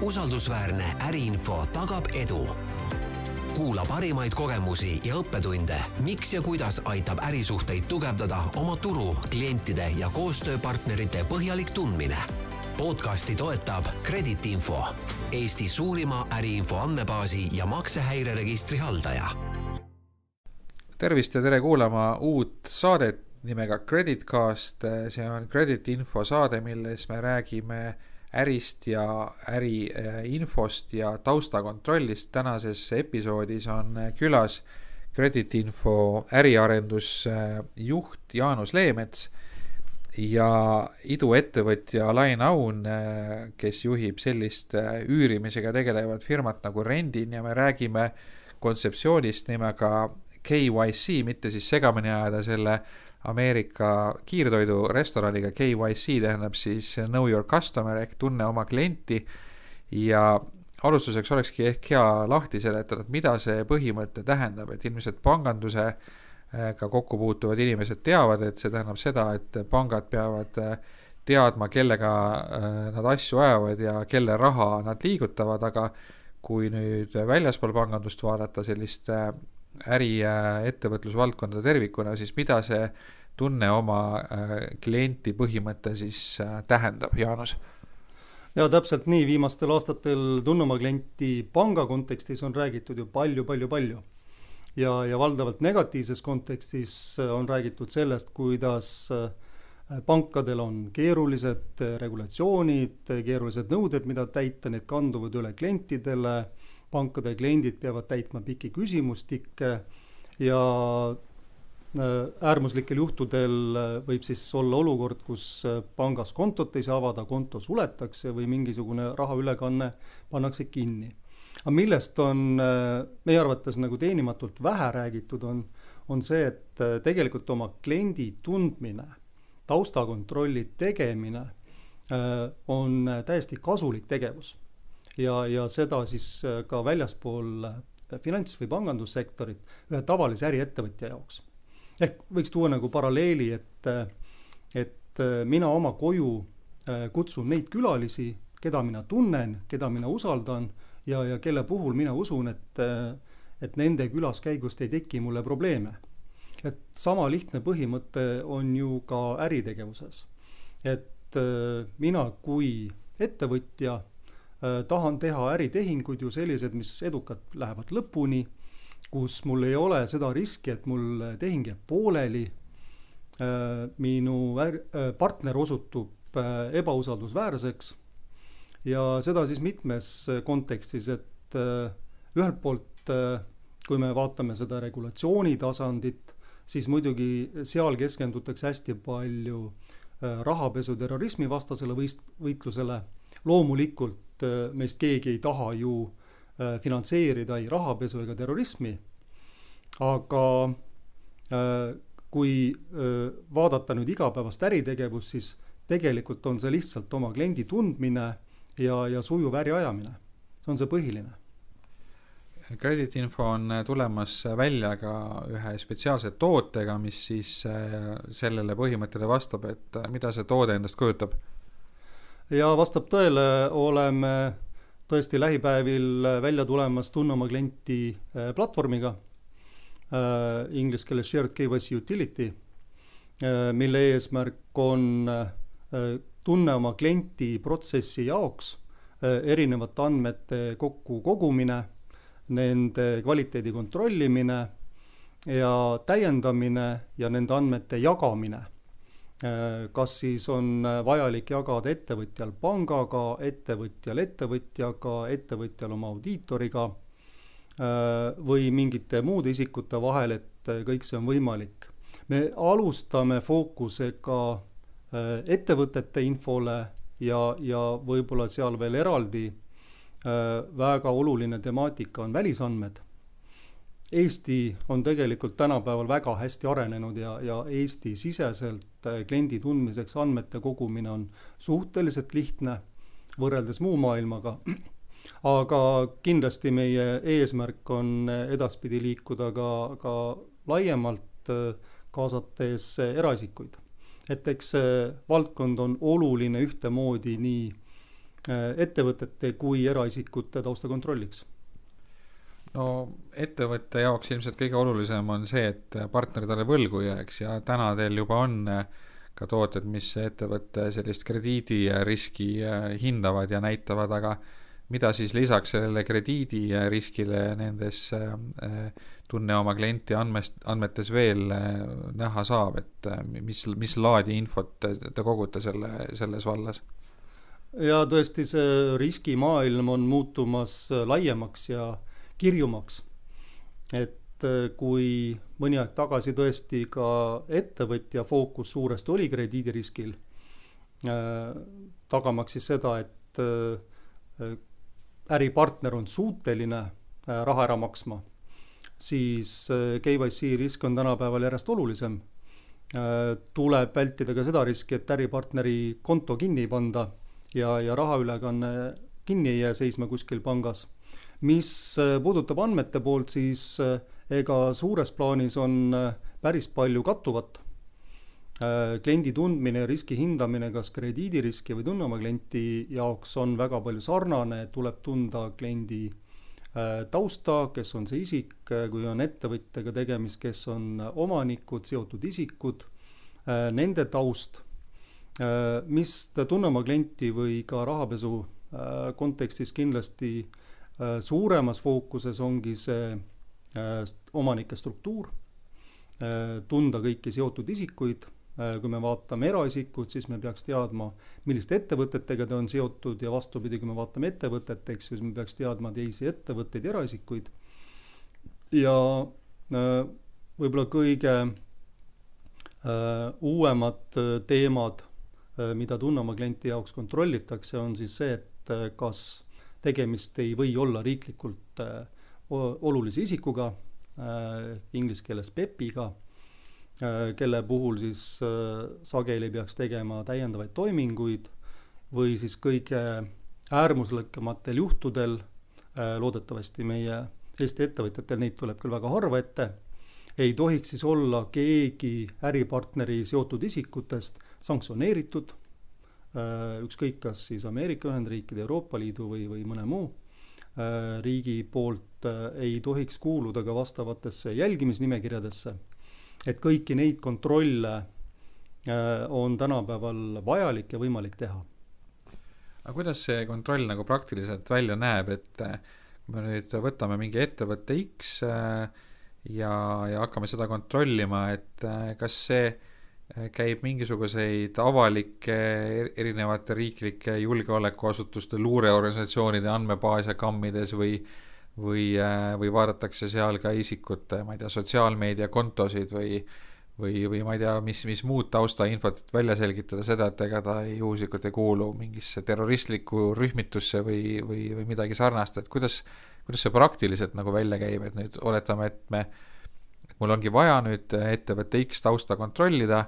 usaldusväärne äriinfo tagab edu. kuula parimaid kogemusi ja õppetunde, miks ja kuidas aitab ärisuhteid tugevdada oma turu, klientide ja koostööpartnerite põhjalik tundmine. podcasti toetab Kredit Info, Eesti suurima äriinfo andmebaasi ja maksehäireregistri haldaja. tervist ja tere kuulama uut saadet nimega Creditcast, see on Credit Info saade, milles me räägime ärist ja äriinfost ja taustakontrollist. tänases episoodis on külas Credit Info äriarendusjuht Jaanus Leemets ja iduettevõtja Lain Aun, kes juhib sellist üürimisega tegelevat firmat nagu Rendin ja me räägime kontseptsioonist nimega KYC, mitte siis segamini ajada selle Ameerika kiirtoidurestoraniga KYC tähendab siis know your customer ehk tunne oma klienti. Ja alustuseks olekski ehk hea lahti seletada, et mida see põhimõte tähendab, et ilmselt pangandusega kokku puutuvad inimesed teavad, et see tähendab seda, et pangad peavad teadma, kellega nad asju ajavad ja kelle raha nad liigutavad, aga kui nüüd väljaspool pangandust vaadata sellist äri- ja ettevõtlusvaldkonda tervikuna, siis mida see tunne oma äh, klienti põhimõte siis äh, tähendab, Jaanus? ja täpselt nii, viimastel aastatel tunne oma klienti panga kontekstis on räägitud ju palju-palju-palju. ja, ja valdavalt negatiivses kontekstis äh, on räägitud sellest, kuidas pankadel on keerulised regulatsioonid, keerulised nõuded, mida täita, need kanduvad üle klientidele pankade kliendid peavad täitma pikki küsimustikke ja äh, äärmuslikel juhtudel äh, võib siis olla olukord, kus äh, pangas kontot ei saa avada, konto suletakse või mingisugune rahaülekanne pannakse kinni. aga millest on meie arvates nagu teenimatult vähe räägitud, on, on see, et tegelikult oma kliendi tundmine, taustakontrolli tegemine on täiesti kasulik tegevus ja, ja seda siis äh, ka väljaspool äh, finants- või pangandussektorit ühe tavalise äriettevõtja jaoks. ehk võiks tuua nagu paralleeli, et, äh, et mina oma koju kutsun neid külalisi, keda mina tunnen, keda mina usaldan ja, ja kelle puhul mina usun, et, et nende külaskäigust ei teki mulle probleeme. et sama lihtne põhimõte on ju ka äritegevuses. et mina kui ettevõtja tahan teha äritehinguid ju sellised, mis edukalt lähevad lõpuni, kus mul ei ole seda riski, et mul tehing jääb pooleli, äh, minu äh, partner osutub ebausaldusväärseks ja seda siis mitmes kontekstis, et ühelt poolt kui me vaatame seda regulatsiooni tasandit, siis muidugi seal keskendutakse hästi palju rahapesu terrorismi vastasele võist-, võitlusele. Loomulikult äh, meist keegi ei taha ju äh, finantseerida ei rahapesu ega terrorismi, aga äh, kui vaadata nüüd igapäevast äritegevust, siis tegelikult on see lihtsalt oma kliendi tundmine ja, ja sujuv äriajamine. see on see põhiline. Credit Info on tulemas välja ka ühe spetsiaalse tootega, mis siis sellele põhimõttele vastab, et mida see toode endast kujutab ja vastab tõele, oleme tõesti lähipäevil välja tulemas Tunne oma klienti äh, platvormiga äh,, inglise keeles Shared KYC Utility äh,, mille eesmärk on äh, tunne oma klienti protsessi jaoks äh, erinevate andmete kokku kogumine, nende kvaliteedi kontrollimine ja täiendamine ja nende andmete jagamine kas siis on äh, vajalik jagada ettevõtjal pangaga, ettevõtjal ettevõtjaga, ettevõtjal oma audiitoriga äh, või mingite muude isikute vahel, et kõik see on võimalik. me alustame fookusega ettevõtete infole ja, ja võib-olla seal veel eraldi väga oluline temaatika on välisandmed Eesti on tegelikult tänapäeval väga hästi arenenud ja, ja Eesti-siseselt äh, kliendi tundmiseks andmete kogumine on suhteliselt lihtne võrreldes muu maailmaga. aga kindlasti meie eesmärk on edaspidi liikuda ka, ka laiemalt, äh, kaasates eraisikuid. et eks see valdkond on oluline ühtemoodi nii ettevõtete kui eraisikute taustakontrolliks no ettevõtte jaoks ilmselt kõige olulisem on see, et partner talle võlgu jääks ja täna teil juba on ka tooted, mis ettevõtte sellist krediidiriski hindavad ja näitavad, aga mida siis lisaks sellele krediidiriskile nendes tunne oma klienti andmest, andmetes veel näha saab, et mis, mis laadi infot te, te kogute selle, selles vallas? ja tõesti, see riskimaailm on muutumas laiemaks ja äh, kirjumaks. et äh, kui mõni aeg tagasi tõesti ka ettevõtja fookus suuresti oli krediidiriskil, äh, tagamaks siis seda, et äh, äripartner on suuteline raha ära maksma, siis KYC risk on tänapäeval järjest olulisem. tuleb vältida ka seda riski, et äripartneri konto kinni ei panda ja, ja rahaülekanne kinni ei jää seisma kuskil pangas mis äh, puudutab andmete poolt, siis äh, ega suures plaanis on äh, päris palju kattuvat. kliendi tundmine ja riski hindamine, kas krediidiriski või tunne oma klienti jaoks on väga palju sarnane, tuleb tunda kliendi tausta, kes on see isik, kui on ettevõtjaga tegemist, kes on omanikud, seotud isikud, nende taust, mis tunne oma klienti või ka rahapesu kontekstis kindlasti äh, suuremas fookuses ongi see äh, omanike struktuur, äh, tunda kõiki seotud isikuid, kui me vaatame eraisikut, siis me peaks teadma, milliste ettevõtetega ta on seotud ja vastupidi, kui me vaatame ettevõtet, eks ju, siis me peaks teadma teisi ettevõtteid ja eraisikuid. ja võib-olla kõige uuemad teemad, mida tunne oma klienti jaoks kontrollitakse, on siis see, et kas tegemist ei või olla riiklikult äh, olulise isikuga, äh, inglise keeles PEP-iga, äh, kelle puhul siis sageli peaks tegema täiendavaid toiminguid või siis kõige äärmuslikumatel juhtudel, loodetavasti meie Eesti ettevõtjatel neid tuleb küll väga harva ette, ei tohiks siis olla keegi äripartneri seotud isikutest sanktsioneeritud ükskõik, kas siis Ameerika Ühendriikide, Euroopa Liidu või, või mõne muu äh, riigi poolt äh, ei tohiks kuuluda ka vastavatesse jälgimisnimekirjadesse. et kõiki neid kontrolle on tänapäeval vajalik ja võimalik teha. aga kuidas see kontroll nagu praktiliselt välja näeb, et kui me nüüd võtame mingi ettevõtte X ja, ja hakkame seda kontrollima, et kas see käib mingisuguseid avalikke erinevate riiklike julgeolekuasutuste luureorganisatsioonide andmebaase kammides või või, või vaadatakse seal ka isikute, ma ei tea, sotsiaalmeediakontosid või või, või ma ei tea, mis, mis muud taustainfot välja selgitada seda, et ega ta ei, juhuslikult ei kuulu mingisse terroristlikku rühmitusse või, või, või midagi sarnast, et kuidas, kuidas see praktiliselt nagu välja käib, et nüüd oletame, et me mul ongi vaja nüüd ettevõtte X tausta kontrollida,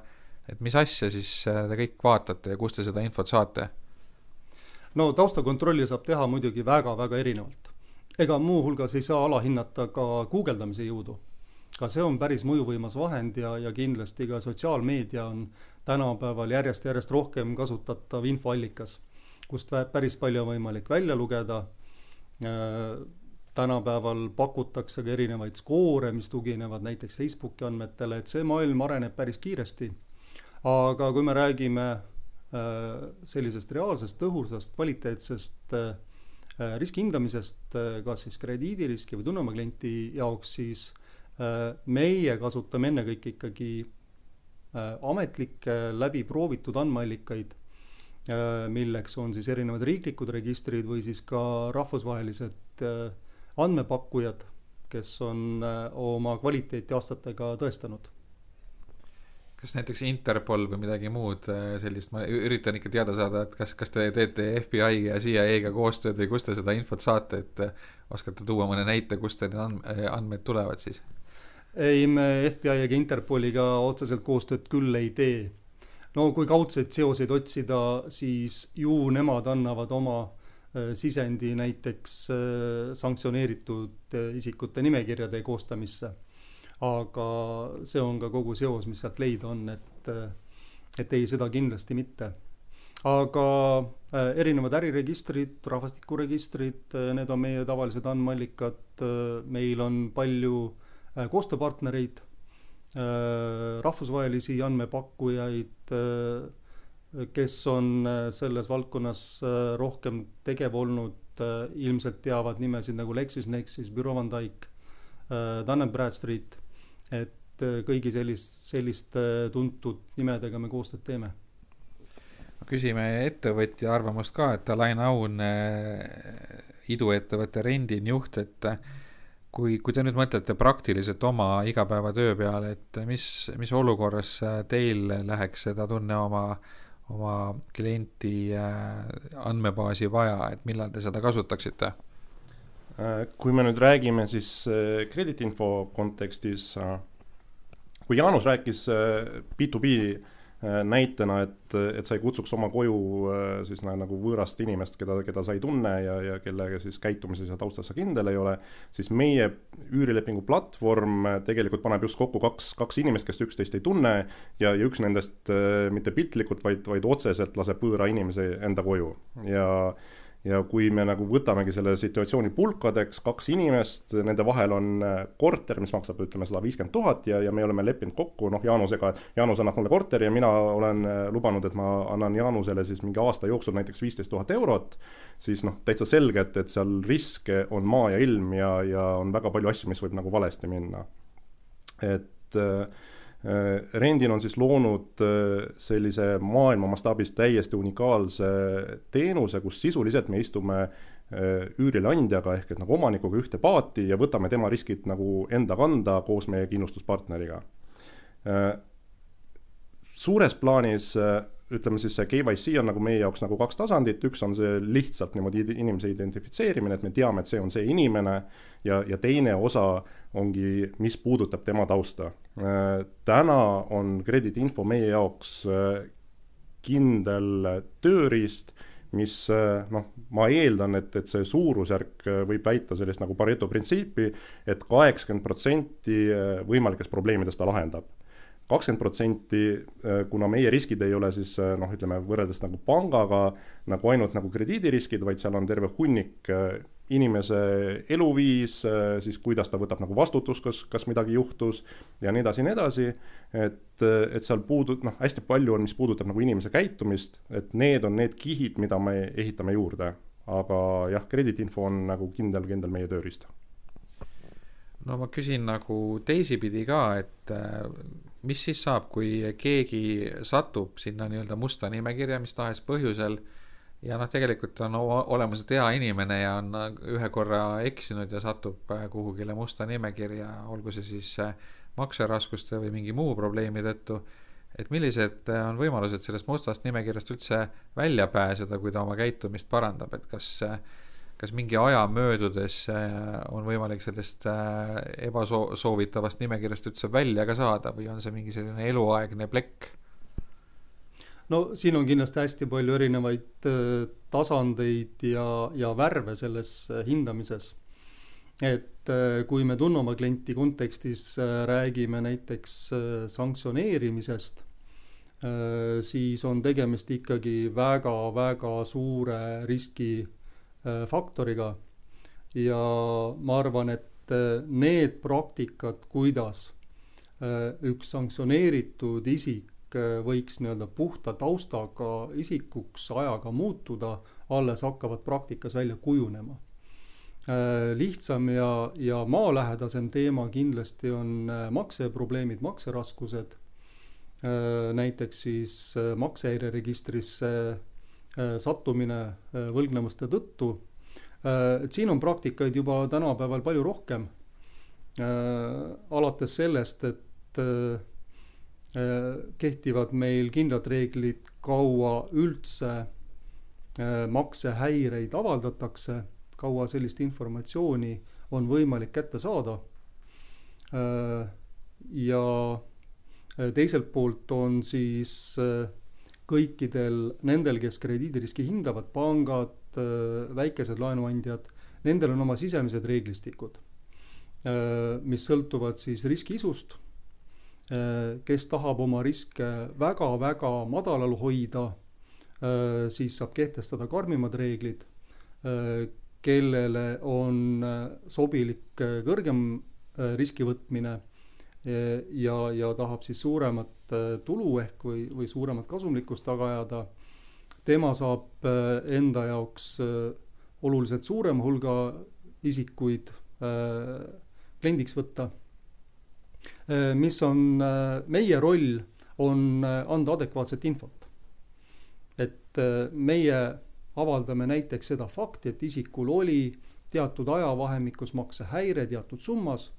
et mis asja siis äh, te kõik vaatate ja kust te seda infot saate? no taustakontrolli saab teha muidugi väga-väga erinevalt. ega muuhulgas ei saa alahinnata ka guugeldamise jõudu. ka see on päris mõjuvõimas vahend ja, ja kindlasti ka sotsiaalmeedia on tänapäeval järjest-järjest rohkem kasutatav infoallikas, kust päris palju on võimalik välja lugeda äh, tänapäeval pakutakse ka erinevaid skoore, mis tuginevad näiteks Facebooki andmetele, et see maailm areneb päris kiiresti. aga kui me räägime äh, sellisest reaalsest, tõhusast, kvaliteetsest äh, riski hindamisest, äh, kas siis krediidiriski või tunnema klienti jaoks, siis meie kasutame ennekõike ikkagi ametlikke läbi proovitud andmeallikaid, milleks on siis erinevad riiklikud registrid või siis ka rahvusvahelised andmepakkujad, kes on äh, oma kvaliteeti aastatega tõestanud. kas näiteks Interpol või midagi muud äh, sellist, ma üritan ikka teada saada, et kas, kas te teete FBI ja CIA-ga koostööd või kust te seda infot saate, et äh, oskate tuua mõne näite, kust need andmed tulevad siis? ei, me FBI ega Interpoliga otseselt koostööd küll ei tee. no kui kaudseid seoseid otsida, siis ju nemad annavad oma sisendi näiteks äh, sanktsioneeritud äh, isikute nimekirjade koostamisse. aga see on ka kogu seos, mis sealt leida on, et, et ei, seda kindlasti mitte. aga erinevad äriregistrid, rahvastikuregistrid, need on meie tavalised andmeallikad, meil on palju koostööpartnereid, rahvusvahelisi andmepakkujaid kes on äh, selles valdkonnas äh, rohkem tegev olnud, äh, ilmselt teavad nimesid nagu LexisNexis, Bureau van Dijk, Dun Bradstreet, et kõigi sellist, selliste tuntud nimedega me koostööd teeme. küsime ettevõtja arvamust ka, et Alain Aun, iduettevõtte Rendin juht, et kui, kui te nüüd mõtlete praktiliselt oma igapäevatöö peale, et mis, mis olukorras teil läheks seda tunne oma äh, oma klienti äh, andmebaasi vaja, et millal te seda kasutaksite? Äh, kui me nüüd räägime siis krediitinfo äh, kontekstis, kui Jaanus rääkis B2B Äh, näitena, et, et sa ei kutsuks oma koju äh, siis nagu võõrast inimest, keda, keda sa ei tunne ja, ja kellega siis käitumises ja taustas sa kindel ei ole, siis meie üürilepingu platvorm tegelikult paneb just kokku kaks, kaks inimest, kes üksteist ei tunne ja, ja üks nendest äh, mitte piltlikult, vaid, vaid otseselt laseb võõra inimese enda koju. Ja ja kui me nagu võtamegi selle situatsiooni pulkadeks, kaks inimest, nende vahel on äh, korter, mis maksab, ütleme, sada viiskümmend tuhat ja, ja me oleme leppinud kokku, noh, Jaanusega, Jaanus annab mulle korteri ja mina olen äh, lubanud, et ma annan Jaanusele siis mingi aasta jooksul näiteks viisteist tuhat eurot, siis noh, täitsa selge, et, et seal riske on maa ja ilm ja, ja on väga palju asju, mis võib nagu valesti minna. et äh, Rendin on siis loonud äh, sellise maailma mastaabis täiesti unikaalse teenuse, kus sisuliselt me istume äh, üürileandjaga ehk et nagu omanikuga ühte paati ja võtame tema riskid nagu enda kanda koos meie kindlustuspartneriga. suures plaanis ütleme siis see KYC on nagu meie jaoks nagu kaks tasandit, üks on see lihtsalt niimoodi inimese identifitseerimine, et me teame, et see on see inimene ja, ja teine osa ongi, mis puudutab tema tausta. täna on krediidiinfo meie jaoks äh, kindel tööriist, mis äh, noh, ma eeldan, et, et see suurusjärk äh, võib väita sellist nagu Pareto printsiipi et, et kaheksakümmend protsenti võimalikest probleemidest ta lahendab kakskümmend protsenti, äh, kuna meie riskid ei ole siis äh, noh, ütleme võrreldes nagu pangaga nagu ainult nagu krediidiriskid, vaid seal on terve hunnik äh, inimese eluviis, siis kuidas ta võtab nagu vastutust, kas, kas midagi juhtus ja nii edasi ja nii edasi. et, et seal puudu-, noh, hästi palju on, mis puudutab nagu inimese käitumist, et need on need kihid, mida me ehitame juurde. aga jah, krediidiinfo on nagu kindel, kindel meie tööriist no ma küsin nagu teisipidi ka, et mis siis saab, kui keegi satub sinna nii-öelda musta nimekirja mis tahes põhjusel ja noh, tegelikult on olemuselt hea inimene ja on ühe korra eksinud ja satub äh, kuhugile musta nimekirja, olgu see siis äh, makseraskuste või mingi muu probleemi tõttu, et millised äh, on võimalused sellest mustast nimekirjast üldse välja pääseda, kui ta oma käitumist parandab, et kas äh, kas mingi aja möödudes äh, on võimalik sellest äh, ebasoovitavast nimekirjast üldse välja ka saada või on see mingi selline eluaegne plekk? no siin on kindlasti hästi palju erinevaid äh, tasandeid ja, ja värve selles hindamises. et kui me tunne oma klienti kontekstis räägime näiteks sanktsioneerimisest, siis on tegemist ikkagi väga-väga suure riski faktoriga ja ma arvan, et äh, need praktikad, kuidas äh, üks sanktsioneeritud isik võiks nii-öelda puhta taustaga isikuks ajaga muutuda, alles hakkavad praktikas välja kujunema. lihtsam ja, ja maalähedasem teema kindlasti on makseprobleemid, makseraskused, näiteks siis maksehäireregistrisse Äh, sattumine äh, võlgnevuste tõttu. Äh, et siin on praktikaid juba tänapäeval palju rohkem. alates sellest, et kehtivad meil kindlad reeglid, kaua üldse maksehäireid avaldatakse, kaua sellist informatsiooni on võimalik kätte saada. ja teiselt poolt on siis kõikidel nendel, kes krediidiriski hindavad, pangad, äh, väikesed laenuandjad, nendel on oma sisemised reeglistikud, äh, mis sõltuvad siis riski isust. Äh, kes tahab oma riske väga-väga madalal hoida, siis saab kehtestada karmimad reeglid, kellele on sobilik kõrgem riski võtmine ja, ja tahab siis suuremat tulu ehk või, või suuremat kasumlikkust taga ajada, tema saab enda jaoks oluliselt suurema hulga isikuid kliendiks võtta. mis on meie roll on anda adekvaatset infot. et meie avaldame näiteks seda fakti, et isikul oli teatud ajavahemikus maksehäire teatud summas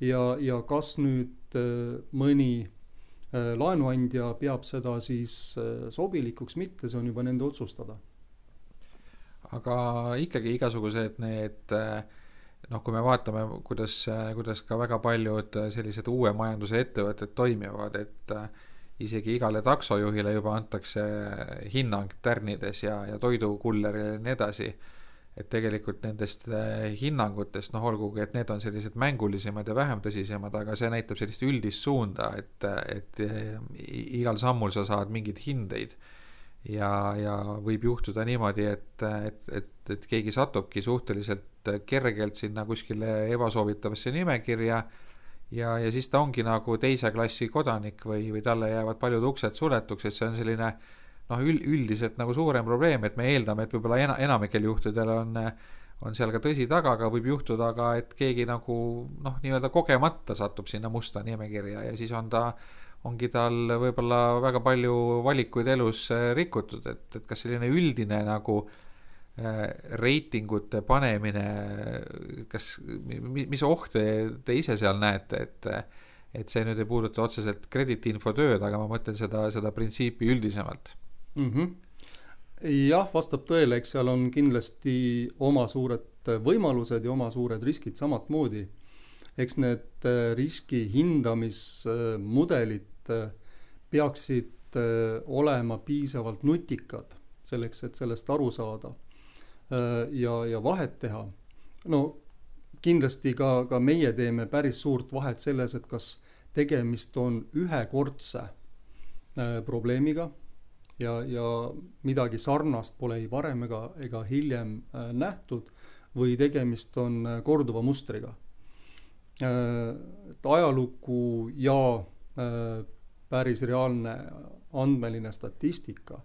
ja, ja kas nüüd äh, mõni laenuandja peab seda siis sobilikuks, mitte, see on juba nende otsustada. aga ikkagi igasugused need noh, kui me vaatame, kuidas, kuidas ka väga paljud sellised uue majanduse ettevõtted toimivad, et isegi igale taksojuhile juba antakse hinnang tärnides ja, ja toidukullerile ja nii edasi. Et tegelikult nendest eh, hinnangutest, noh, olgugi, et need on sellised mängulisemad ja vähem tõsisemad, aga see näitab sellist üldist suunda, et, et eh, igal sammul sa saad mingeid hindeid. ja, ja võib juhtuda niimoodi, et, et, et, et keegi satubki suhteliselt kergelt sinna kuskile ebasoovitavasse nimekirja ja, ja siis ta ongi nagu teise klassi kodanik või, või talle jäävad paljud uksed suletuks, et see on selline noh, üld, üldiselt nagu suurem probleem, et me eeldame, et võib-olla ena, enamikel juhtudel on, on seal ka tõsi taga, aga võib juhtuda ka, et keegi nagu noh, nii-öelda kogemata satub sinna musta nimekirja ja siis on ta, ongi tal võib-olla väga palju valikuid elus rikutud, et, et kas selline üldine nagu äh, Äh, reitingute panemine, kas, mis ohte te ise seal näete, et, et see nüüd ei puuduta otseselt krediitinfo tööd, aga ma mõtlen seda, seda printsiipi üldisemalt mm. -hmm. jah, vastab tõele, eks seal on kindlasti oma suured võimalused ja oma suured riskid samamoodi. eks need äh, riski hindamismudelid äh, peaksid olema piisavalt nutikad selleks, et sellest aru saada Äh, ja, ja vahet teha. no kindlasti ka, ka meie teeme päris suurt vahet selles, et kas tegemist on ühekordse äh, probleemiga ja, ja midagi sarnast pole ei varem ega, ega hiljem äh, nähtud või tegemist on korduva mustriga. et ajalugu ja päris reaalne andmeline statistika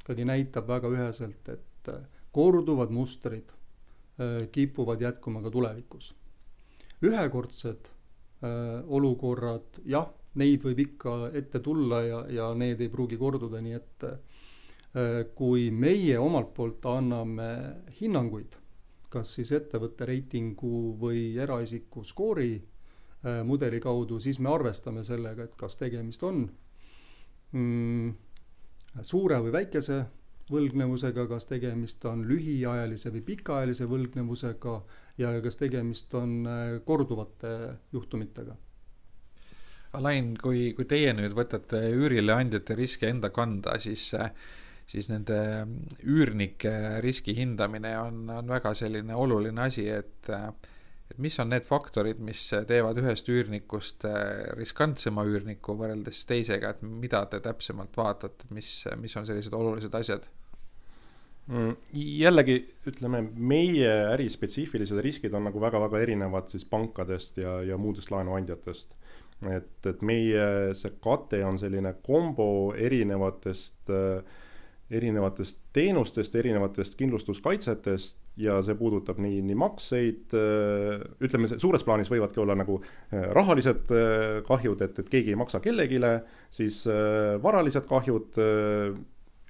ikkagi näitab väga üheselt, et korduvad mustrid äh, kipuvad jätkuma ka tulevikus. ühekordsed äh, olukorrad, jah, neid võib ikka ette tulla ja, ja need ei pruugi korduda, nii et äh, kui meie omalt poolt anname hinnanguid, kas siis ettevõtte reitingu või eraisiku skoori mudeli kaudu, siis me arvestame sellega, et kas tegemist on mm, suure või väikese võlgnevusega, kas tegemist on lühiajalise või pikaajalise võlgnevusega ja kas tegemist on äh, korduvate juhtumitega. Alain, kui, kui teie nüüd võtate üürileandjate riske enda kanda, siis, siis nende üürnike riski hindamine on, on väga selline oluline asi, et et mis on need faktorid, mis teevad ühest üürnikust riskantsema üürniku võrreldes teisega, et mida te täpsemalt vaatate, mis, mis on sellised olulised asjad? Mm, jällegi ütleme, meie äri spetsiifilised riskid on nagu väga-väga erinevad siis pankadest ja, ja muudest laenuandjatest. Et, et meie see kate on selline kombo erinevatest erinevatest teenustest, erinevatest kindlustuskaitsetest ja see puudutab nii, nii makseid, ütleme, suures plaanis võivadki olla nagu äh, rahalised kahjud, et, et keegi ei maksa kellelegi, siis varalised kahjud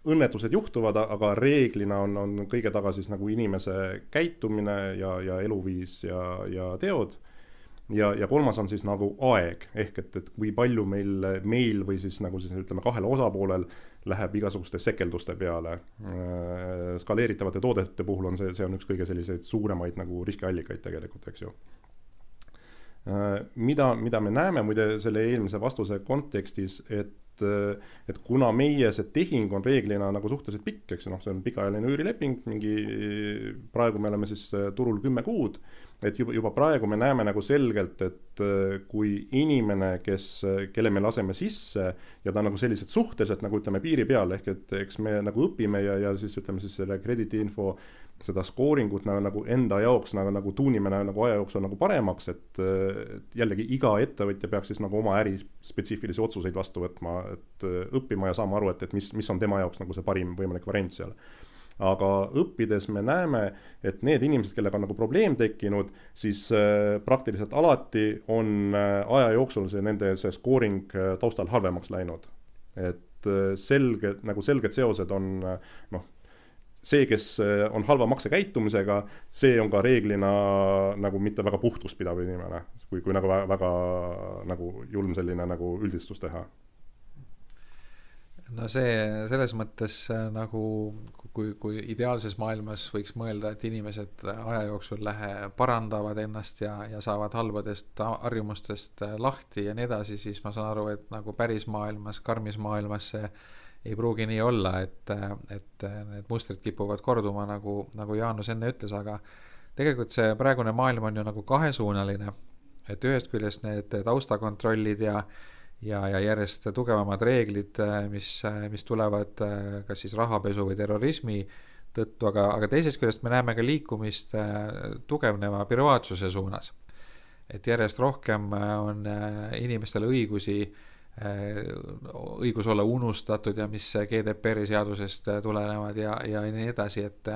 õnnetused juhtuvad, aga reeglina on, on kõige taga siis nagu inimese käitumine ja, ja eluviis ja, ja teod. Ja, ja kolmas on siis nagu aeg, ehk et, et kui palju meil, meil või siis nagu siis ütleme, kahel osapoolel läheb igasuguste sekelduste peale. Äh, skaleeritavate toodete puhul on see, see on üks kõige selliseid suuremaid nagu riskiallikaid tegelikult, eks ju äh, mida, mida me näeme muide selle eelmise vastuse kontekstis, et et, kuna meie see tehing on reeglina nagu suhteliselt pikk, eks noh, see on pikaajaline üürileping, mingi, praegu me oleme siis turul kümme kuud, et juba, juba praegu me näeme nagu selgelt, et äh, kui inimene, kes, kelle me laseme sisse ja ta on nagu selliselt suhteliselt nagu ütleme piiri peal, ehk et eks me nagu õpime ja, ja siis ütleme siis selle krediidiinfo seda scoring ut nagu, nagu enda jaoks nagu, nagu tuunime nagu aja jooksul nagu paremaks, et, jällegi iga ettevõtja peaks siis nagu oma äri spetsiifilisi otsuseid vastu võtma, et õppima ja saama aru, et, et mis, mis on tema jaoks nagu see parim võimalik variant seal aga õppides me näeme, et need inimesed, kellega on nagu probleem tekkinud, siis äh, praktiliselt alati on äh, aja jooksul see nende see scoring äh, taustal halvemaks läinud. et selged, nagu selged seosed on noh, see, kes on halva maksekäitumisega, see on ka reeglina nagu mitte väga puhtust pidav inimene, kui, kui nagu väga, väga nagu julm selline nagu üldistus teha no see selles mõttes äh, nagu kui, kui ideaalses maailmas võiks mõelda, et inimesed aja jooksul lähe, parandavad ennast ja, ja saavad halbadest harjumustest äh, lahti ja nii edasi, siis ma saan aru, et nagu päris maailmas, karmis maailmas see ei pruugi nii olla, et, et need mustrid kipuvad korduma, nagu, nagu Jaanus enne ütles, aga tegelikult see praegune maailm on ju nagu kahesuunaline. et ühest küljest need taustakontrollid ja ja, ja järjest tugevamad reeglid, äh, mis, äh, mis tulevad äh, kas siis rahapesu või terrorismi tõttu, aga, aga teisest küljest me näeme ka liikumist tugevneva privaatsuse suunas. et järjest rohkem on inimestel õigusi, õigus olla unustatud ja mis GDPR-i seadusest tulenevad ja, ja nii edasi, et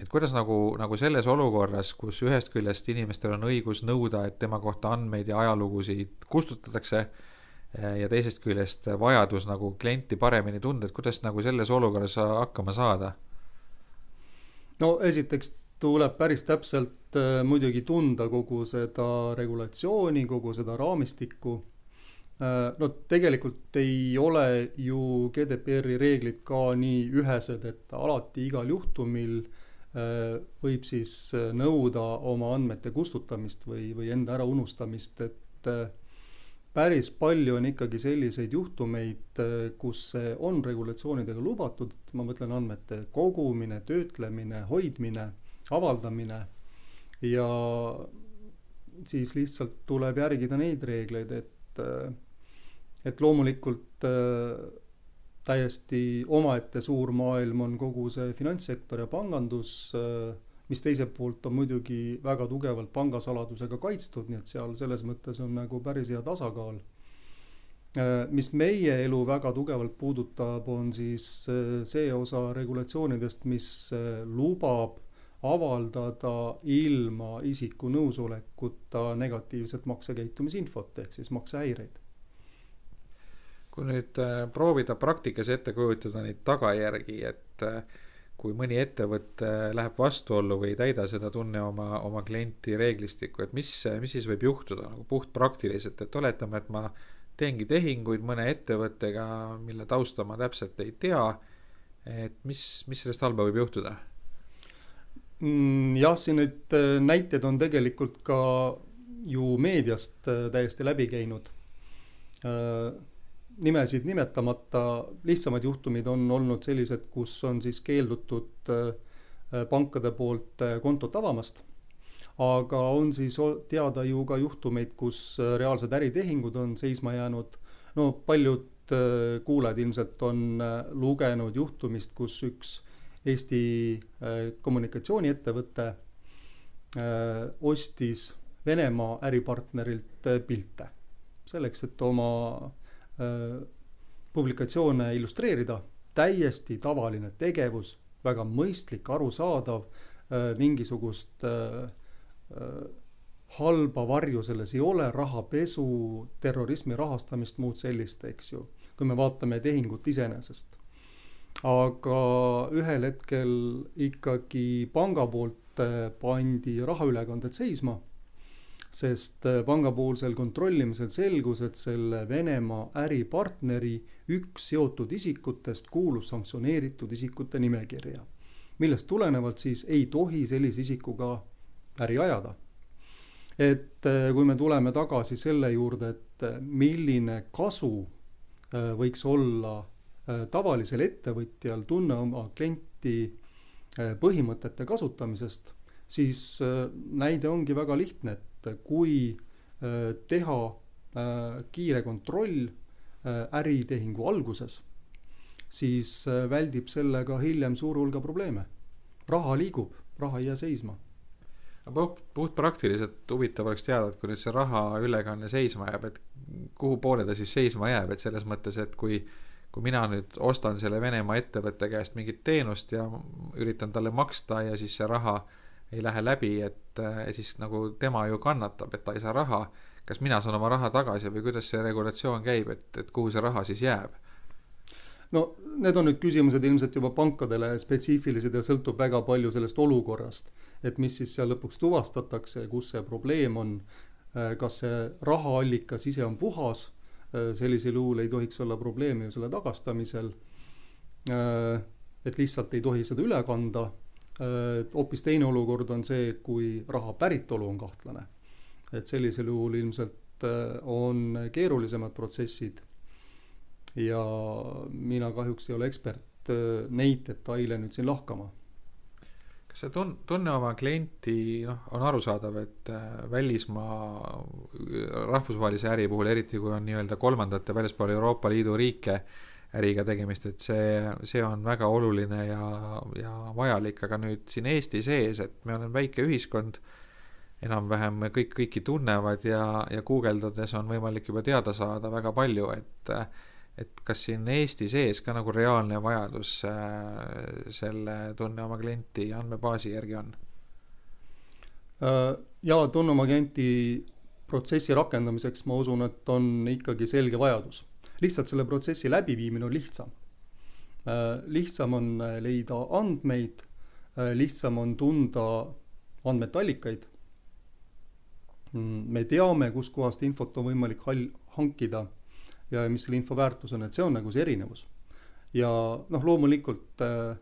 et kuidas nagu, nagu selles olukorras, kus ühest küljest inimestel on õigus nõuda, et tema kohta andmeid ja ajalugusid kustutatakse ja teisest küljest vajadus nagu klienti paremini tunda, et kuidas nagu selles olukorras hakkama saada? no esiteks tuleb päris täpselt äh, muidugi tunda kogu seda regulatsiooni, kogu seda raamistikku äh,. no tegelikult ei ole ju GDPR-i reeglid ka nii ühesed, et alati igal juhtumil äh, võib siis nõuda oma andmete kustutamist või, või enda äraunustamist, et äh, päris palju on ikkagi selliseid juhtumeid, kus see on regulatsioonidega lubatud, ma mõtlen andmete kogumine, töötlemine, hoidmine, avaldamine. Ja siis lihtsalt tuleb järgida neid reegleid, et, et loomulikult täiesti omaette suur maailm on kogu see finantssektor ja pangandus mis teiselt poolt on muidugi väga tugevalt pangasaladusega kaitstud, nii et seal selles mõttes on nagu päris hea tasakaal. Äh, mis meie elu väga tugevalt puudutab, on siis äh, see osa regulatsioonidest, mis äh, lubab avaldada ilma isiku nõusolekuta negatiivset maksekäitumisinfot ehk siis maksehäireid kui nüüd proovida praktikas ette kujutada neid tagajärgi, et kui mõni ettevõte läheb vastuollu või ei täida seda tunne oma, oma klienti reeglistikku, et mis, mis siis võib juhtuda nagu puhtpraktiliselt, et oletame, et ma teengi tehinguid mõne ettevõttega, mille tausta ma täpselt ei tea. et mis, mis sellest halba võib juhtuda? Mm, jah, siin neid äh, näiteid on tegelikult ka ju meediast äh, täiesti läbi käinud äh, nimesid nimetamata, lihtsamad juhtumid on olnud sellised, kus on siis keeldutud äh, pankade poolt äh, kontot avamast. aga on siis teada ju ka juhtumeid, kus äh, reaalsed äritehingud on seisma jäänud. no paljud kuulajad ilmselt on lugenud juhtumist, kus üks Eesti kommunikatsiooniettevõte ostis Venemaa äripartnerilt pilte selleks, et oma publikatsioone illustreerida, täiesti tavaline tegevus, väga mõistlik, arusaadav, äh, mingisugust äh, halba varju selles ei ole, rahapesu, terrorismi rahastamist, muud sellist, eks ju, kui me vaatame tehingut iseenesest. aga ühel hetkel ikkagi panga poolt pandi rahaülekanded seisma sest äh, pangapoolsel kontrollimisel selgus, et selle Venemaa äripartneri üks seotud isikutest kuulus sanktsioneeritud isikute nimekirja, millest tulenevalt siis ei tohi sellise isikuga äri ajada. et äh, kui me tuleme tagasi selle juurde, et äh, milline kasu võiks olla tavalisel ettevõtjal tunne oma klienti põhimõtete kasutamisest siis näide ongi väga lihtne, et kui teha kiire kontroll äritehingu alguses, siis väldib sellega hiljem suur hulga probleeme. raha liigub, raha ei jää seisma puht, puhtpraktiliselt huvitav oleks teada, et kui nüüd see raha ülekanne seisma jääb, et kuhu poole ta siis seisma jääb, et selles mõttes, et kui kui mina nüüd ostan selle Venemaa ettevõtte käest mingit teenust ja üritan talle maksta ja siis see raha ei lähe läbi, et eh, siis nagu tema ju kannatab, et ta ei saa raha. kas mina saan oma raha tagasi või kuidas see regulatsioon käib, et, et kuhu see raha siis jääb? no need on nüüd küsimused ilmselt juba pankadele spetsiifilised ja sõltub väga palju sellest olukorrast et mis siis seal lõpuks tuvastatakse, kus see probleem on, äh, kas see rahaallikas ise on puhas, äh, sellisel juhul ei tohiks olla probleemi ju selle tagastamisel. Äh, et lihtsalt ei tohi seda üle kanda. Hoopis teine olukord on see, kui raha päritolu on kahtlane. et sellisel juhul ilmselt on keerulisemad protsessid. ja mina kahjuks ei ole ekspert neid detaile nüüd siin lahkama kas see tun-, tunne oma klienti, noh, on arusaadav, et äh, välismaa rahvusvahelise äri puhul, eriti kui on nii-öelda kolmandate väljaspool Euroopa Liidu riike äriga tegemist, et see, see on väga oluline ja, ja vajalik, aga nüüd siin Eesti sees, et me oleme väike ühiskond, enam-vähem kõik kõiki tunnevad ja, ja guugeldades on võimalik juba teada saada väga palju, et et kas siin Eesti sees ka nagu reaalne vajadus äh, selle Tunne oma klienti andmebaasi järgi on? Äh, jaa, Tunne oma klienti protsessi rakendamiseks ma usun, et on ikkagi selge vajadus. lihtsalt selle protsessi läbiviimine on lihtsam. Äh, lihtsam on leida andmeid, lihtsam on tunda andmete allikaid. Mm, me teame, kuskohast infot on võimalik hal-, hankida ja mis selle info väärtus on, et see on nagu see erinevus. ja noh, loomulikult äh,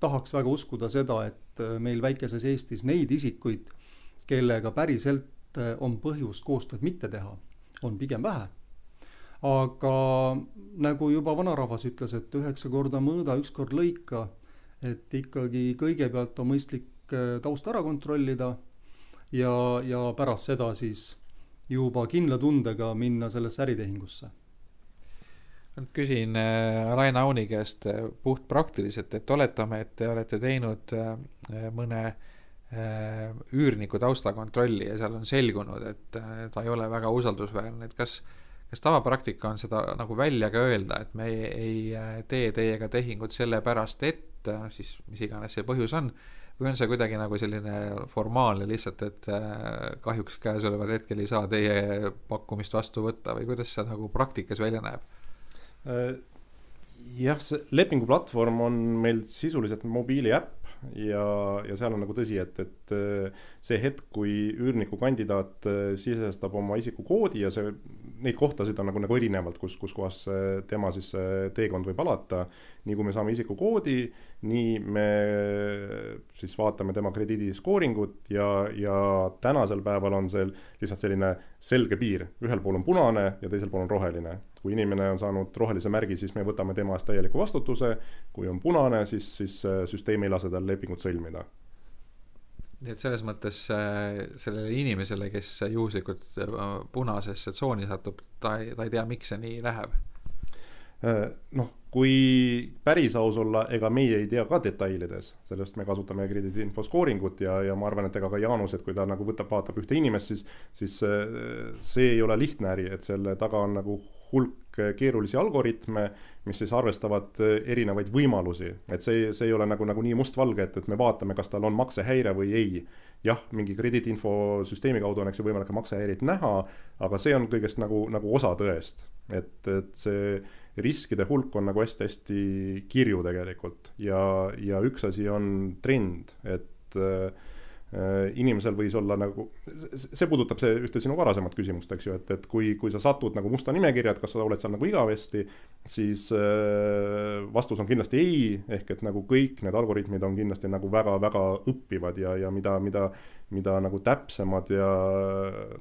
tahaks väga uskuda seda, et äh, meil väikeses Eestis neid isikuid, kellega päriselt äh, on põhjust koostööd mitte teha, on pigem vähe. aga nagu juba vanarahvas ütles, et üheksa korda mõõda, üks kord lõika, et ikkagi kõigepealt on mõistlik äh, taust ära kontrollida ja, ja pärast seda siis juba kindla tundega minna sellesse äritehingusse nüüd küsin äh, Rain Auni käest äh, puhtpraktiliselt, et oletame, et te olete teinud äh, mõne üürniku taustakontrolli ja seal on selgunud, et ta ei ole väga usaldusväärne, et kas, kas tavapraktika on seda nagu välja ka öelda, et me ei, ei tee teiega tehingut sellepärast, et siis mis iganes see põhjus on, või on see kuidagi nagu selline formaalne lihtsalt, et kahjuks käesoleval hetkel ei saa teie pakkumist vastu võtta või kuidas see nagu praktikas välja näeb? Jah, see lepinguplatvorm on meil sisuliselt mobiiliäpp ja, ja seal on nagu tõsi, et, et äh, see hetk, kui üürnikukandidaat äh, sisestab oma isikukoodi ja see, neid kohtasid on nagu, nagu erinevalt, kus, kus kohas tema siis teekond võib alata. nii kui me saame isikukoodi, nii me siis vaatame tema krediidiskooringut ja, ja tänasel päeval on seal lihtsalt selline selge piir, ühel pool on punane ja teisel pool on roheline kui inimene on saanud rohelise märgi, siis me võtame tema eest täieliku vastutuse. kui on punane, siis, siis äh, süsteem ei lase tal lepingut sõlmida. Nii et selles mõttes äh, sellele inimesele, kes juhuslikult äh, punasesse tsooni satub, ta ei, ta ei tea, miks see nii läheb? noh, kui päris aus olla, ega meie ei tea ka detailides, sellest me kasutame krediidiinfo skooringut ja, ja ma arvan, et ega ka Jaanus, et kui ta nagu võtab, vaatab ühte inimest, siis, siis see ei ole lihtne äri, et selle taga on nagu hulk keerulisi algoritme, mis siis arvestavad eh, erinevaid võimalusi, et see, see ei ole nagu, nagu nii mustvalge, et, et me vaatame, kas tal on maksehäire või ei. jah, mingi krediidiinfosüsteemi kaudu on, eks ju, võimalik maksehäireid näha, aga see on kõigest nagu, nagu osa tõest. et, et see riskide hulk on nagu hästi-hästi kirju tegelikult ja, ja üks asi on trend, et Äh, inimesel võis olla nagu, see puudutab see ühte sinu varasemat küsimust, eks ju, et, et kui, kui sa satud nagu musta nimekirja, et kas sa oled seal nagu igavesti, siis äh, vastus on kindlasti ei, ehk et nagu kõik need algoritmid on kindlasti nagu väga-väga õppivad ja, ja mida, mida, mida nagu täpsemad ja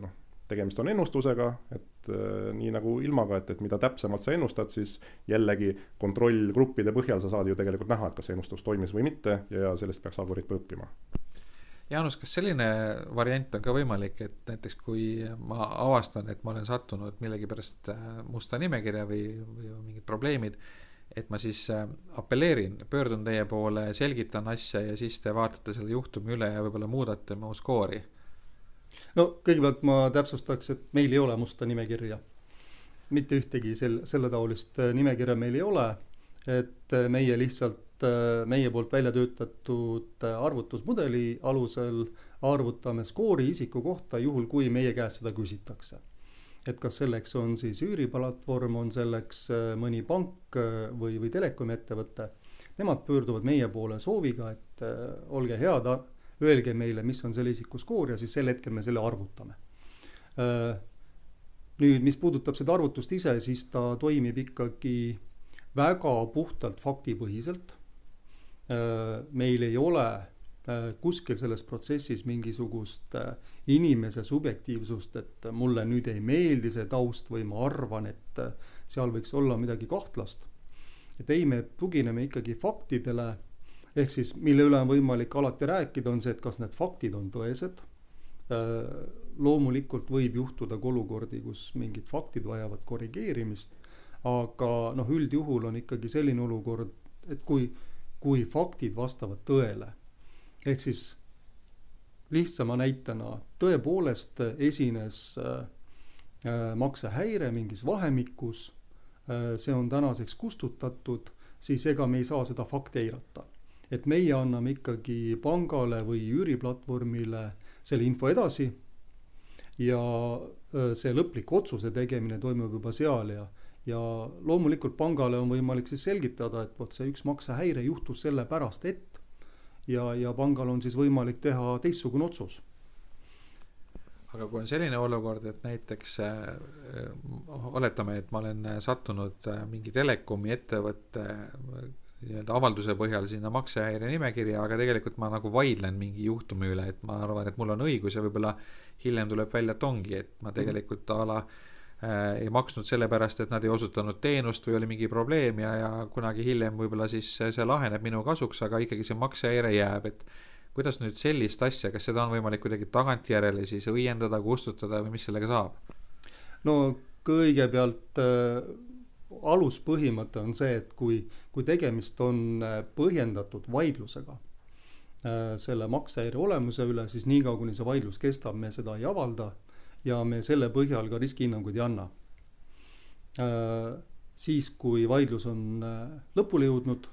noh, tegemist on ennustusega, et äh, nii nagu ilmaga, et, et mida täpsemalt sa ennustad, siis jällegi kontrollgruppide põhjal sa saad ju tegelikult näha, et kas see ennustus toimis või mitte ja sellest peaks algoritm õppima Jaanus, kas selline variant on ka võimalik, et näiteks kui ma avastan, et ma olen sattunud millegipärast äh, musta nimekirja või, või mingid probleemid, et ma siis äh, apelleerin, pöördun teie poole, selgitan asja ja siis te vaatate selle juhtumi üle ja võib-olla muudate mu skoori? no kõigepealt ma täpsustaks, et meil ei ole musta nimekirja. mitte ühtegi sel-, selletaolist äh, nimekirja meil ei ole, et meie lihtsalt meie poolt välja töötatud äh, arvutusmudeli alusel arvutame skoori isiku kohta, juhul kui meie käest seda küsitakse. et kas selleks on siis üüriplatvorm, on selleks äh, mõni pank või, või telekomiettevõte, nemad pöörduvad meie poole sooviga, et olge head, öelge meile, mis on selle isiku skoor ja siis sel hetkel me selle arvutame. nüüd, mis puudutab seda arvutust ise, siis ta toimib ikkagi väga puhtalt faktipõhiselt Äh, meil ei ole äh, kuskil selles protsessis mingisugust äh, inimese subjektiivsust, et mulle nüüd ei meeldi see taust või ma arvan, et seal võiks olla midagi kahtlast. et ei, me tugineme ikkagi faktidele, ehk siis mille üle on võimalik alati rääkida, on see, et kas need faktid on tõesed. loomulikult võib juhtuda ka olukordi, kus mingid faktid vajavad korrigeerimist, aga noh, üldjuhul on ikkagi selline olukord, et kui kui faktid vastavad tõele. ehk siis lihtsama näitena tõepoolest esines äh, äh, maksehäire mingis vahemikus, äh, see on tänaseks kustutatud, siis ega me ei saa seda fakti eirata. et meie anname ikkagi pangale või üüriplatvormile selle info edasi ja see lõplik otsuse tegemine toimub juba seal ja ja loomulikult pangale on võimalik siis selgitada, et vot see üks maksehäire juhtus sellepärast, et ja, ja pangal on siis võimalik teha teistsugune otsus. aga kui on selline olukord, et näiteks äh, oletame, et ma olen sattunud äh, mingi telekomi ettevõtte äh, nii-öelda avalduse põhjal sinna maksehäire nimekirja, aga tegelikult ma nagu vaidlen mingi juhtumi üle, et ma arvan, et mul on õigus ja võib-olla hiljem tuleb välja, et ongi, et ma tegelikult a la äh, Äh, ei maksnud sellepärast, et nad ei osutanud teenust või oli mingi probleem ja, ja kunagi hiljem võib-olla siis see laheneb minu kasuks, aga ikkagi see maksehäire jääb, et kuidas nüüd sellist asja, kas seda on võimalik kuidagi tagantjärele siis õiendada, kustutada või mis sellega saab? no kõigepealt äh, aluspõhimõte on see, et kui, kui tegemist on äh, põhjendatud vaidlusega äh, selle maksehäire olemuse üle, siis niikaua, kuni see vaidlus kestab, me seda ei avalda ja me selle põhjal ka riskihinnanguid ei anna. Äh, siis, kui vaidlus on äh, lõpule jõudnud,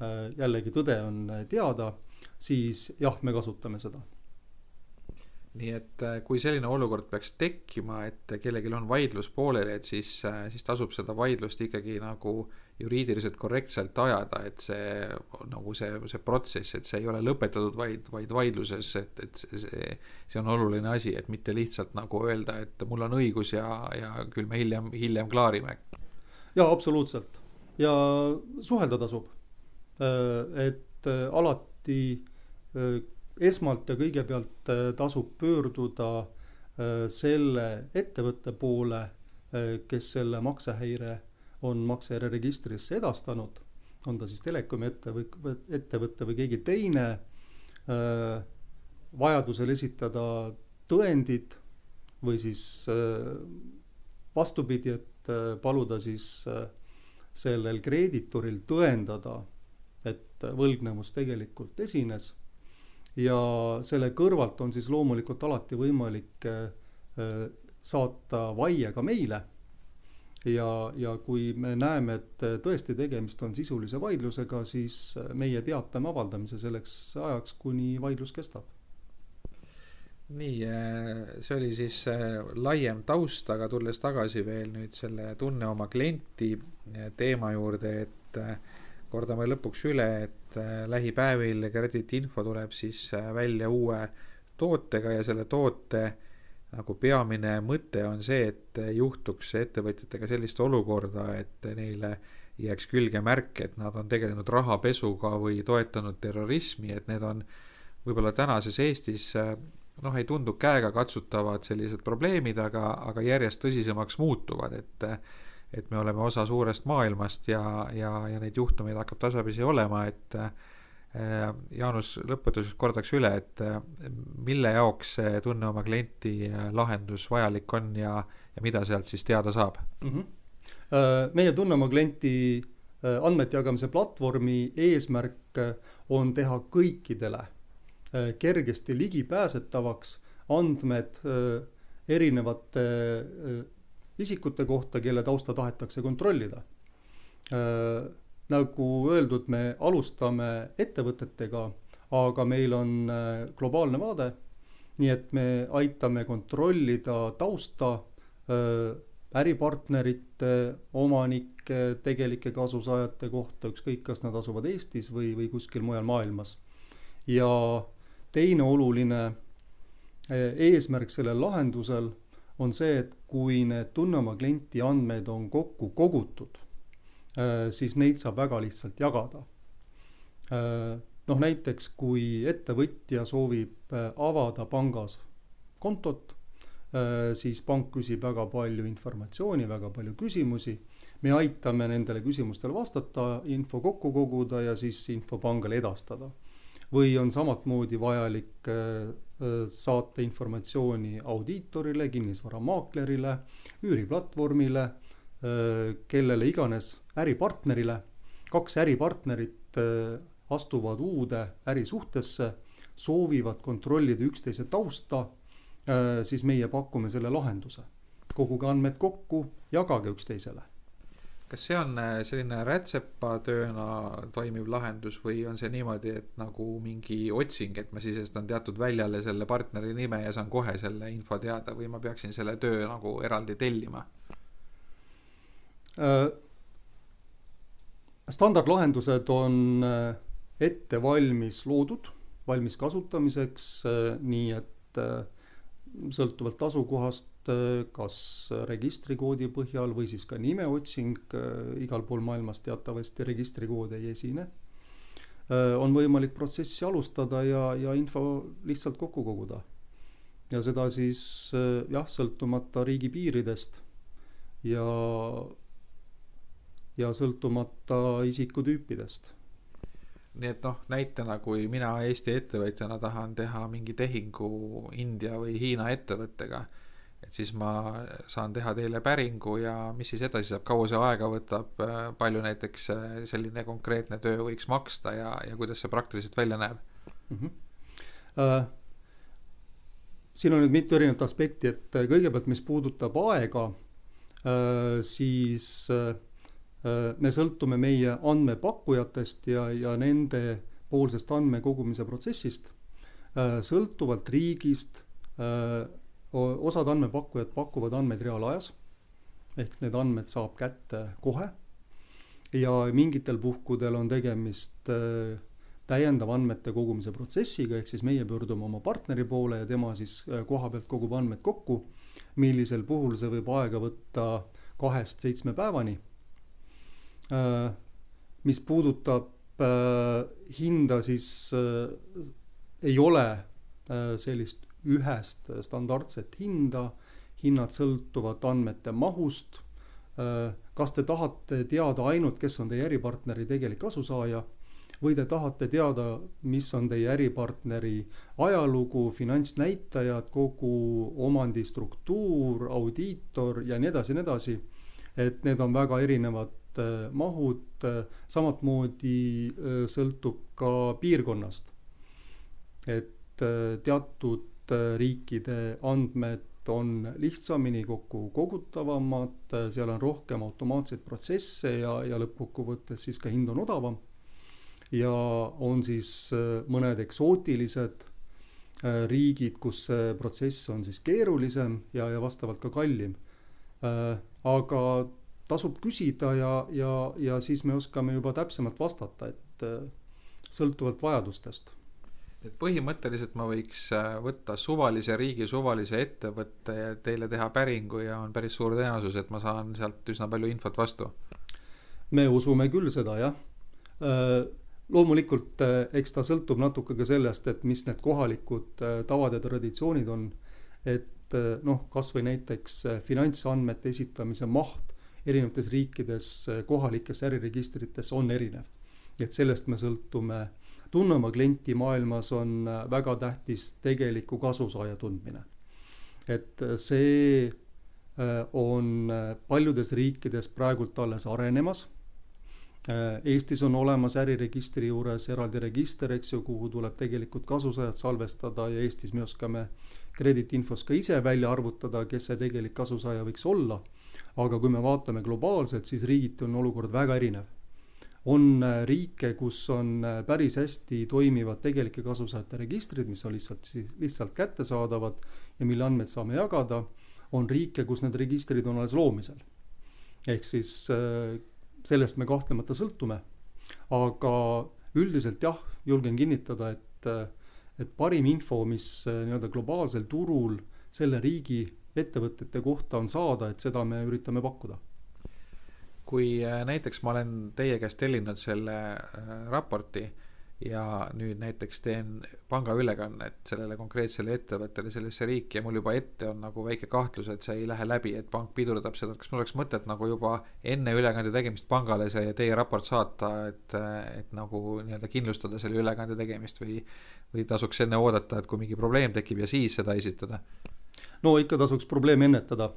äh, jällegi tõde on teada, siis jah, me kasutame seda nii et kui selline olukord peaks tekkima, et kellelgi on vaidlus pooleli, et siis, siis tasub seda vaidlust ikkagi nagu juriidiliselt korrektselt ajada, et see nagu see, see protsess, et see ei ole lõpetatud, vaid, vaid vaidluses, et, et see, see on oluline asi, et mitte lihtsalt nagu öelda, et mul on õigus ja, ja küll me hiljem, hiljem klaarime. jaa, absoluutselt. ja suhelda tasub. Äh, et äh, alati äh, esmalt ja kõigepealt tasub pöörduda selle ettevõtte poole, kes selle maksehäire on maksejärje registrisse edastanud, on ta siis telekomi ettevõte, ettevõte või keegi teine, äh, vajadusel esitada tõendid või siis äh, vastupidi, et äh, paluda siis sellel kreeditoril tõendada, et võlgnevus tegelikult esines. Ja selle kõrvalt on siis loomulikult alati võimalik saata vaie ka meile ja, ja kui me näeme, et tõesti tegemist on sisulise vaidlusega, siis meie peatame avaldamise selleks ajaks, kuni vaidlus kestab. nii, see oli siis laiem taust, aga tulles tagasi veel nüüd selle tunne oma klienti teema juurde, et kordame lõpuks üle, et lähipäevil Credit Info tuleb siis välja uue tootega ja selle toote nagu peamine mõte on see, et juhtuks ettevõtjatega sellist olukorda, et neile jääks külge märk, et nad on tegelenud rahapesuga või toetanud terrorismi, et need on võib-olla tänases Eestis noh, ei tundu käegakatsutavad sellised probleemid, aga, aga järjest tõsisemaks muutuvad, et et me oleme osa suurest maailmast ja, ja, ja neid juhtumeid hakkab tasapisi olema, et Jaanus, lõpetuseks kordaks üle, et mille jaoks see Tunne oma klienti lahendus vajalik on ja, ja mida sealt siis teada saab mm? -hmm. meie Tunne oma klienti andmete jagamise platvormi eesmärk on teha kõikidele kergesti ligipääsetavaks andmed erinevate isikute kohta, kelle tausta tahetakse kontrollida. Nagu öeldud, me alustame ettevõtetega, aga meil on globaalne vaade, nii et me aitame kontrollida tausta äripartnerite, omanike, tegelike kasusaajate kohta, ükskõik, kas nad asuvad Eestis või, või kuskil mujal maailmas. ja teine oluline eesmärk sellel lahendusel on see, et kui need tunne oma klienti andmeid on kokku kogutud, äh, siis neid saab väga lihtsalt jagada. Äh, noh, näiteks kui ettevõtja soovib äh, avada pangas kontot, siis pank küsib väga palju informatsiooni, väga palju küsimusi. me aitame nendele küsimustele vastata, info kokku koguda ja siis info pangale edastada. või on samamoodi vajalik saata informatsiooni audiitorile, kinnisvaramaaklerile, üüriplatvormile, kellele iganes äripartnerile. kaks äripartnerit astuvad uude ärisuhtesse, soovivad kontrollida üksteise tausta, siis meie pakume selle lahenduse. koguge andmed kokku, jagage üksteisele kas see on äh, selline rätsepatööna toimiv lahendus või on see niimoodi, et nagu mingi otsing, et ma sisestan teatud väljale selle partneri nime ja saan kohe selle info teada või ma peaksin selle töö nagu eraldi tellima? Äh, standardlahendused on äh, ette valmis loodud, valmis kasutamiseks, nii et sõltuvalt asukohast Äh, kas registrikoodi põhjal või siis ka nimeotsing, äh, igal pool maailmas teatavasti registrikoode ei esine. Äh, on võimalik protsessi alustada ja, ja info lihtsalt kokku koguda. ja seda siis jah, sõltumata riigipiiridest ja, ja sõltumata isikutüüpidest nii et noh, näitena, kui mina Eesti ettevõtjana tahan teha mingi tehingu India või Hiina ettevõttega et siis ma saan teha teile päringu ja mis siis edasi saab, kaua see aega võtab, palju näiteks äh, selline konkreetne töö võiks maksta ja, ja kuidas see praktiliselt välja näeb mm? -hmm. Uh, siin on nüüd mitu erinevat aspekti, et äh, kõigepealt, mis puudutab aega uh,, siis uh, me sõltume meie andmepakkujatest ja, ja nende poolsest andmekogumise protsessist, sõltuvalt riigist osad andmepakkujad pakuvad andmeid reaalajas ehk need andmed saab kätte kohe. Ja mingitel puhkudel on tegemist äh, täiendava andmete kogumise protsessiga, ehk siis meie pöördume oma partneri poole ja tema siis äh, koha pealt kogub andmed kokku, millisel puhul see võib aega võtta kahest seitsme päevani. Äh, mis puudutab hinda, siis ei ole sellist ühest standardset hinda, hinnad sõltuvad andmete mahust. kas te tahate teada ainult, kes on teie äripartneri tegelik kasusaaja või te tahate teada, mis on teie äripartneri ajalugu, finantsnäitajad, kogu omandistruktuur, audiitor ja nii edasi ja nii edasi. et need on väga erinevad äh, mahud, samamoodi äh, sõltub ka piirkonnast. et äh, teatud Äh, riikide andmed on lihtsamini kokku kogutavamad, äh, seal on rohkem automaatseid protsesse ja, ja lõppkokkuvõttes siis ka hind on odavam. ja on siis äh, mõned eksootilised riigid, kus see protsess on siis keerulisem ja, ja vastavalt ka kallim. aga tasub küsida ja, ja, ja siis me oskame juba täpsemalt vastata, et sõltuvalt vajadustest et põhimõtteliselt ma võiks äh, võtta suvalise riigi suvalise ettevõtte ja teile teha päringu ja on päris suur tõenäosus, et ma saan sealt üsna palju infot vastu. me usume küll seda, jah. Äh, loomulikult äh, eks ta sõltub natuke ka sellest, et mis need kohalikud tavad ja traditsioonid on. et noh, kasvõi näiteks finantsandmete esitamise maht erinevates riikides kohalikes äriregistrites on erinev. et sellest me sõltume tunne oma klienti maailmas on väga tähtis tegeliku kasusaaja tundmine. et see on paljudes riikides praegult alles arenemas Äh, Eestis on olemas äriregistri juures eraldi register, eks ju, kuhu tuleb tegelikult kasusaajad salvestada ja Eestis me oskame krediitinfos ka ise välja arvutada, kes see tegelik kasusaaja võiks olla. Aga kui me vaatame globaalselt, siis riigiti on olukord väga erinev. on äh, riike, kus on äh, päris hästi toimivad tegelike kasusaajate registrid, mis on lihtsalt siis lihtsalt kättesaadavad ja mille andmeid saame jagada. on riike, kus need registrid on alles loomisel ehk siis sellest me kahtlemata sõltume. aga üldiselt jah, julgen kinnitada, et, et parim info, mis äh, nii-öelda globaalsel turul selle riigi ettevõtete kohta on saada, et seda me üritame pakkuda. kui äh, näiteks ma olen teie käest tellinud selle äh, raporti ja nüüd näiteks teen pangaülekannet sellele konkreetsele ettevõttele sellesse riiki ja mul juba ette on nagu väike kahtlus, et see ei lähe läbi, et pank pidurdab seda, et kas mul oleks mõtet nagu juba enne ülekande tegemist pangale see teie raport saata, et, et nagu nii-öelda kindlustada selle ülekande tegemist või, või tasuks enne oodata, et kui mingi probleem tekib ja siis seda esitada? No ikka tasuks probleemi ennetada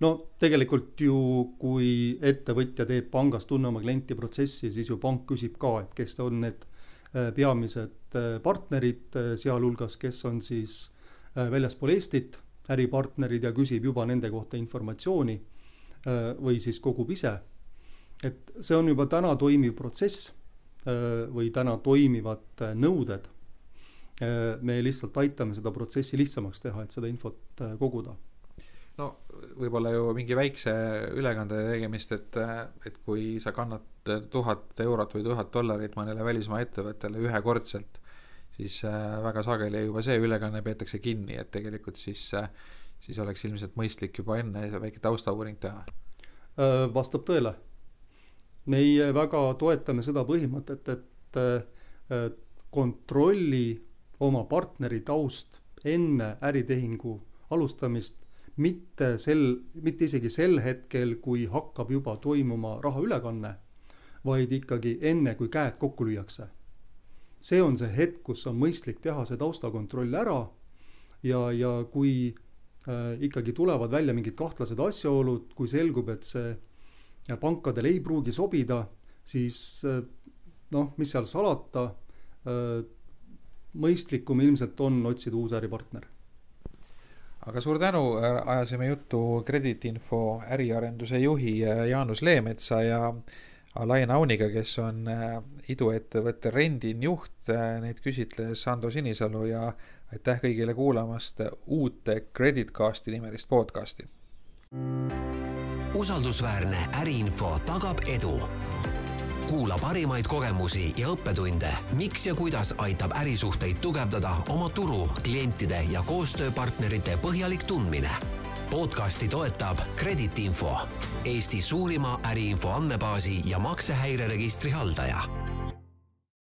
no tegelikult ju, kui ettevõtja teeb pangas tunne oma klienti protsessi, siis ju pank küsib ka, et kes on need Äh, peamised äh, partnerid, äh, sealhulgas, kes on siis väljaspool Eestit, äripartnerid ja küsib juba nende kohta informatsiooni või siis kogub ise. et see on juba täna toimiv protsess või täna toimivad nõuded. Me lihtsalt aitame seda protsessi lihtsamaks teha, et seda infot koguda no võib-olla ju mingi väikse ülekande tegemist, et, et kui sa kannad tuhat eurot või tuhat dollarit mõnele välismaa ettevõttele ühekordselt, siis äh, väga sageli juba see ülekanne peetakse kinni, et tegelikult siis, äh, siis oleks ilmselt mõistlik juba enne väike taustauuring teha. Äh, vastab tõele. meie väga toetame seda põhimõtet, et kontrolli oma partneri taust enne äritehingu alustamist mitte sel, mitte isegi sel hetkel, kui hakkab juba toimuma rahaülekanne, vaid ikkagi enne, kui käed kokku lüüakse. see on see hetk, kus on mõistlik teha see taustakontroll ära ja, ja kui äh, ikkagi tulevad välja mingid kahtlased asjaolud, kui selgub, et see pankadele ei pruugi sobida, siis äh, noh, mis seal salata äh,, mõistlikum ilmselt on otsida uus äripartner aga suur tänu, ajasime juttu krediitinfo äriarenduse juhi äh, Jaanus Leemetsa ja Alain Auniga, kes on äh, iduettevõtte Rendin juht, äh, neid küsitles Ando Sinisalu ja aitäh kõigile kuulamast uut Creditcasti nimelist podcasti. usaldusväärne äriinfo tagab edu kuula parimaid kogemusi ja õppetunde, miks ja kuidas aitab ärisuhteid tugevdada oma turu, klientide ja koostööpartnerite põhjalik tundmine. podcasti toetab Kreditinfo, Eesti suurima äriinfo andmebaasi ja maksehäireregistri haldaja